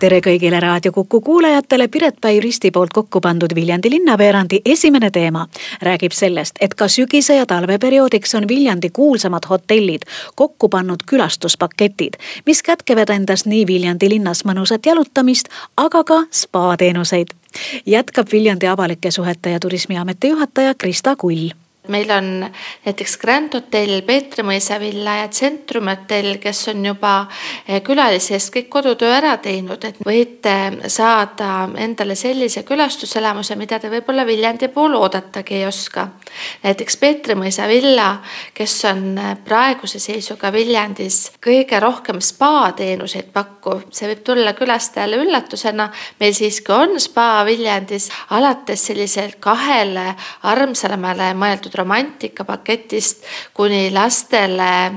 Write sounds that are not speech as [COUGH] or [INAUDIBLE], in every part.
tere kõigile Raadio Kuku kuulajatele, Piret Päi Risti poolt kokku pandud Viljandi linnaveerandi esimene teema. Räägib sellest, et ka sügise ja talveperioodiks on Viljandi kuulsamad hotellid kokku pannud külastuspaketid, mis kätkevad endas nii Viljandi linnas mõnusat jalutamist, aga ka spaateenuseid. jätkab Viljandi avalike suhete ja turismiameti juhataja Krista Kull meil on näiteks Grand Hotell, Peetri mõisa villa ja Tsentrum hotell, kes on juba eh, külalise eest kõik kodutöö ära teinud, et võite saada endale sellise külastuselamuse, mida te võib-olla Viljandi puhul oodatagi ei oska. näiteks Peetri mõisa villa, kes on eh, praeguse seisuga Viljandis kõige rohkem spaateenuseid pakkuv, see võib tulla külastajale üllatusena. meil siiski on spa Viljandis alates sellisel kahele armsamale mõeldud romantikapaketist kuni lastele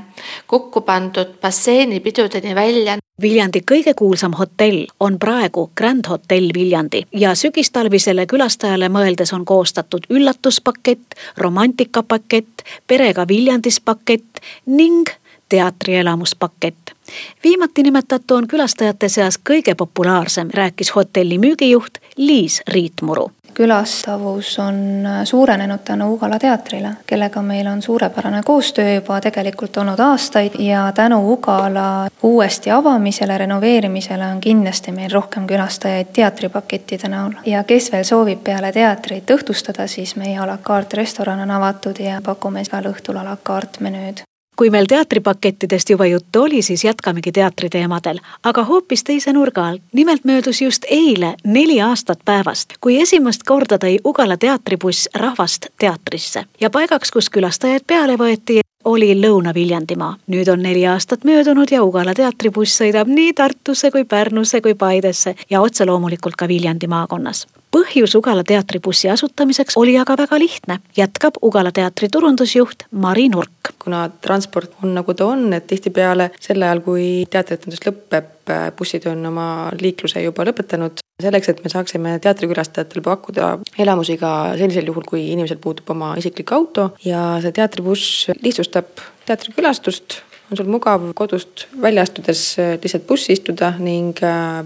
kokku pandud basseinipidudeni välja. Viljandi kõige kuulsam hotell on praegu Grand Hotell Viljandi ja sügistalvisele külastajale mõeldes on koostatud üllatuspakett, romantikapakett, perega Viljandis pakett ning teatrielamuspakett. viimati nimetatu on külastajate seas kõige populaarsem, rääkis hotelli müügijuht Liis Riitmuru külastavus on suurenenud tänu Ugala teatrile, kellega meil on suurepärane koostöö juba tegelikult olnud aastaid ja tänu Ugala uuesti avamisele, renoveerimisele on kindlasti meil rohkem külastajaid teatripakettide näol. ja kes veel soovib peale teatrit õhtustada, siis meie a la carte restoran on avatud ja pakume igal õhtul a la carte menüüd kui meil teatripakettidest juba juttu oli, siis jätkamegi teatriteemadel, aga hoopis teise nurga alt. nimelt möödus just eile neli aastat päevast, kui esimest korda tõi Ugala teatribuss rahvast teatrisse ja paigaks, kus külastajaid peale võeti, oli Lõuna-Viljandimaa. nüüd on neli aastat möödunud ja Ugala teatribuss sõidab nii Tartusse kui Pärnusse kui Paidesse ja otse loomulikult ka Viljandi maakonnas põhjus Ugala teatribussi asutamiseks oli aga väga lihtne, jätkab Ugala teatri turundusjuht Mari Nurk. kuna transport on nagu ta on, et tihtipeale sel ajal, kui teatrietendus lõpeb, bussid on oma liikluse juba lõpetanud. Selleks, et me saaksime teatrikülastajatele pakkuda elamusi ka sellisel juhul, kui inimesel puudub oma isiklik auto. Ja see teatribuss lihtsustab teatrikülastust. On sul mugav kodust välja astudes lihtsalt bussi istuda ning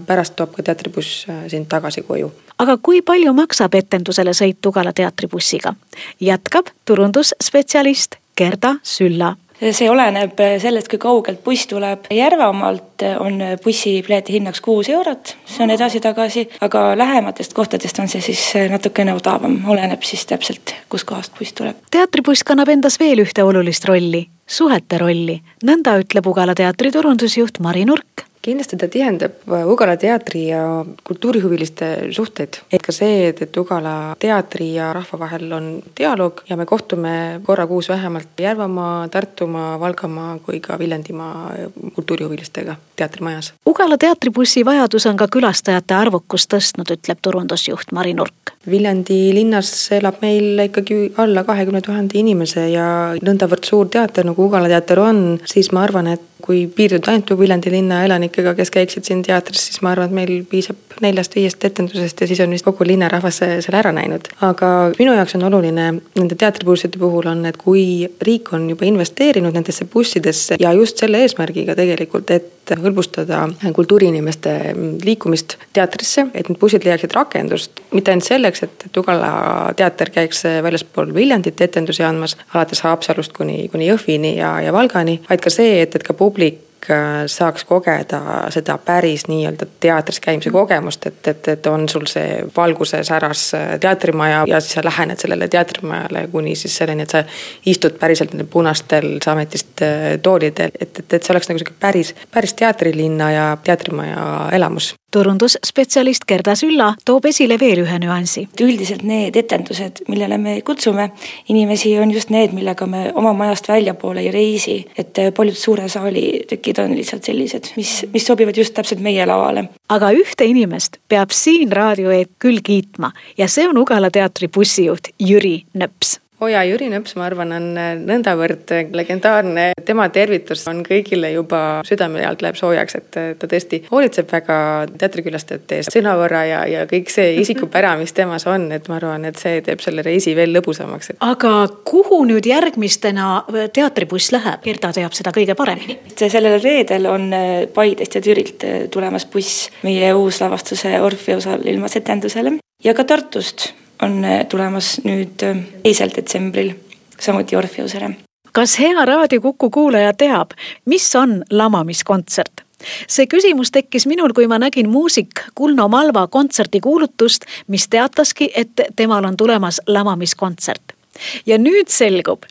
pärast toob ka teatribuss sind tagasi koju. Aga kui palju maksab etendusele sõit Ugala teatribussiga? jätkab turundusspetsialist Gerda Sülla see oleneb sellest, kui kaugelt buss tuleb. Järvamaalt on bussipileti hinnaks kuus eurot, see on edasi-tagasi, aga lähematest kohtadest on see siis natukene odavam, oleneb siis täpselt, kuskohast buss tuleb. teatribuss kannab endas veel ühte olulist rolli, suhete rolli, nõnda ütleb Ugala teatri turundusjuht Mari Nurk kindlasti ta tihendab Ugala teatri ja kultuurihuviliste suhteid. et ka see, et, et Ugala teatri ja rahva vahel on dialoog ja me kohtume korra kuus vähemalt Järvamaa, Tartumaa, Valgamaa kui ka Viljandimaa kultuurihuvilistega teatrimajas. Ugala teatribussi vajadus on ka külastajate arvukust tõstnud, ütleb turundusjuht Mari Nurk. Viljandi linnas elab meil ikkagi alla kahekümne tuhande inimese ja nõndavõrd suur teater nagu Ugala teater on, siis ma arvan, et kui piirduda ainult Viljandi linna elanikega, kes käiksid siin teatris, siis ma arvan, et meil piisab neljast-viiest etendusest ja siis on vist kogu linnarahvas selle ära näinud. aga minu jaoks on oluline nende teatribusside puhul on, et kui riik on juba investeerinud nendesse bussidesse ja just selle eesmärgiga tegelikult, et hõlbustada kultuuriinimeste liikumist teatrisse, et need bussid leiaksid rakendust, mitte ainult selleks, et, et Ugala teater käiks väljaspool Viljandit etendusi andmas, alates Haapsalust kuni, kuni Jõhvini ja, ja Valgani, vaid ka see, et, et ka publik saaks kogeda seda päris nii-öelda teatris käimise kogemust, et, et, et on sul see valguse säras äh, teatrimaja ja siis sa lähened sellele teatrimajale kuni siis selleni, et sa istud päriselt nendel punastel sametist äh, toolidel, et, et, et see oleks nagu sihuke päris, päris teatrilinna ja teatrimaja elamus turundusspetsialist Gerda Sülla toob esile veel ühe nüansi. üldiselt need etendused, millele me kutsume inimesi, on just need, millega me oma majast väljapoole ei reisi. et paljud suure saali tükid on lihtsalt sellised, mis, mis sobivad just täpselt meie lavale. aga ühte inimest peab siin raadio eet küll kiitma ja see on Ugala teatri bussijuht Jüri Nõps Oja Jüri Nõps, ma arvan, on nõndavõrd legendaarne, tema tervitus on kõigile juba südame alt läheb soojaks, et ta tõesti hoolitseb väga teatrikülastajate eest sõnavõra ja, ja kõik see [LAUGHS] isikupära, mis temas on, et ma arvan, et see teeb selle reisi veel lõbusamaks. aga kuhu nüüd järgmistena teatribuss läheb, Gerda teab seda kõige paremini. sellel reedel on Paidest ja Türilt tulemas buss meie uuslavastuse Orfeusal ilmas etendusele ja ka Tartust on äh, tulemas nüüd äh, teisel detsembril, samuti Orfeusele. kas hea Raadio Kuku kuulaja teab, mis on lamamiskontsert? see küsimus tekkis minul, kui ma nägin muusik Kulno Malva kontserdi kuulutust, mis teataski, et temal on tulemas lamamiskontsert. ja nüüd selgub,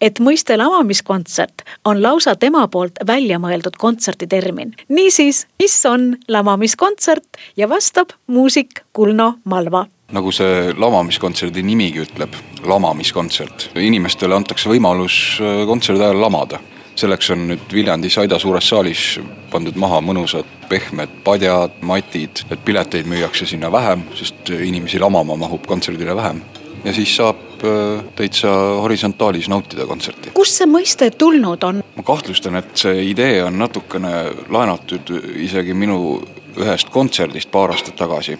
et mõiste lamamiskontsert on lausa tema poolt välja mõeldud kontserditermin. niisiis, mis on lamamiskontsert ja vastab muusik Kulno Malva nagu see lamamiskontserdi nimigi ütleb, lamamiskontsert. inimestele antakse võimalus äh, kontserdi ajal lamada. selleks on nüüd Viljandis Aida suures saalis pandud maha mõnusad pehmed padjad, matid, et pileteid müüakse sinna vähem, sest inimesi lamama mahub kontserdile vähem. ja siis saab äh, täitsa horisontaalis nautida kontserti. kust see mõiste tulnud on? ma kahtlustan, et see idee on natukene laenatud isegi minu ühest kontserdist paar aastat tagasi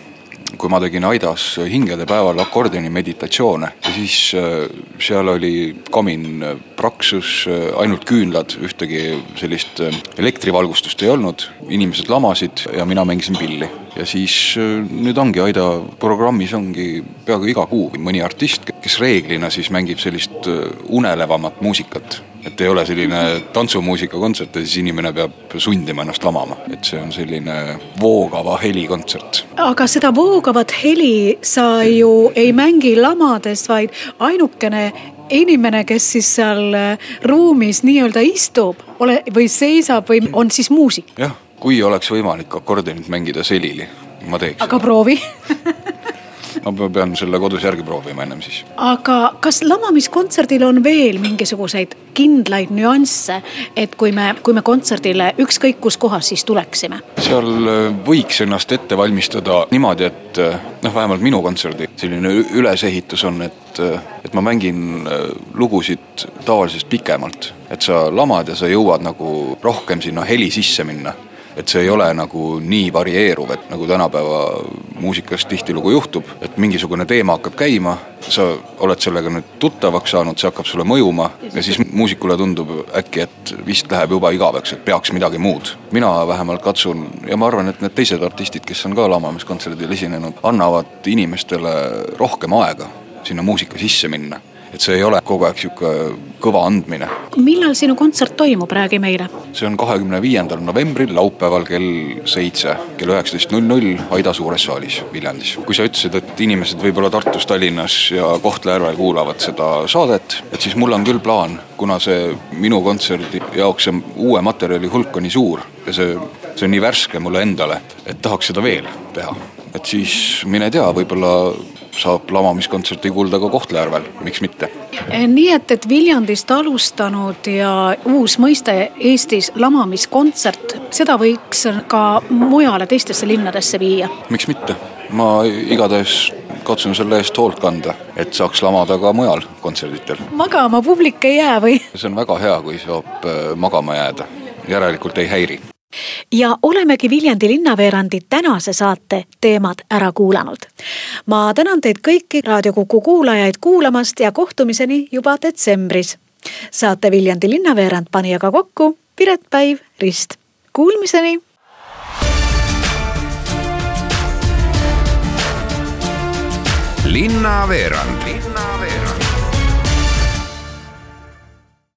kui ma tegin Aidas hingede päeval akordioni meditatsioone ja siis äh, seal oli kamin äh, praksus, äh, ainult küünlad, ühtegi sellist elektrivalgustust ei olnud, inimesed lamasid ja mina mängisin pilli. ja siis nüüd ongi Aida programmis ongi peaaegu iga kuu mõni artist, kes reeglina siis mängib sellist unelevamat muusikat et ei ole selline tantsumuusika kontsert ja siis inimene peab sundima ennast lamama, et see on selline voogava heli kontsert. aga seda voogavat heli sa ju ei mängi lamades, vaid ainukene inimene, kes siis seal äh, ruumis nii-öelda istub, ole või seisab või on siis muusik? jah, kui oleks võimalik akordionit mängida selili, ma teeks. aga proovi [LAUGHS] ma pean selle kodus järgi proovima ennem siis. aga kas lamamiskontserdil on veel mingisuguseid kindlaid nüansse, et kui me, kui me kontserdile ükskõik kus kohas siis tuleksime? seal äh, võiks ennast ette valmistada niimoodi, et äh, noh, vähemalt minu kontserdi selline ülesehitus on, et, äh, et ma mängin lugusid tavalisest pikemalt. et sa lamad ja sa jõuad nagu rohkem sinna heli sisse minna et see ei ole nagu nii varieeruv, et nagu tänapäeva muusikas tihtilugu juhtub, et mingisugune teema hakkab käima, sa oled sellega nüüd tuttavaks saanud, see hakkab sulle mõjuma ja siis muusikule tundub äkki, et vist läheb juba igaveks, et peaks midagi muud. mina vähemalt katsun ja ma arvan, et need teised artistid, kes on ka lamamiskontserdil esinenud, annavad inimestele rohkem aega sinna muusika sisse minna et see ei ole kogu aeg sihuke kõva andmine. millal sinu kontsert toimub, räägi meile. see on kahekümne viiendal novembril, laupäeval kell seitse, kell üheksateist null null Aida suures saalis Viljandis. kui sa ütlesid, et inimesed võib-olla Tartus, Tallinnas ja Kohtla-Järvel kuulavad seda saadet, et siis mul on küll plaan, kuna see minu kontserdi jaoks see uue materjali hulk on nii suur ja see, see on nii värske mulle endale, et tahaks seda veel teha et siis mine tea, võib-olla saab lamamiskontserti kuulda ka Kohtla-Järvel, miks mitte. Eh, nii et, et Viljandist alustanud ja uus mõiste Eestis lamamiskontsert, seda võiks ka mujale teistesse linnadesse viia? miks mitte, ma igatahes katsun selle eest hoolt kanda, et saaks lamada ka mujal kontserditel. magama publik ei jää või? see on väga hea, kui saab äh, magama jääda, järelikult ei häiri ja olemegi Viljandi linnaveerandi tänase saate teemad ära kuulanud. ma tänan teid kõiki Raadio Kuku kuulajaid kuulamast ja kohtumiseni juba detsembris. saate Viljandi linnaveerand pani aga kokku Piret Päiv Rist. Kuulmiseni. linnaveerand. linnaveerand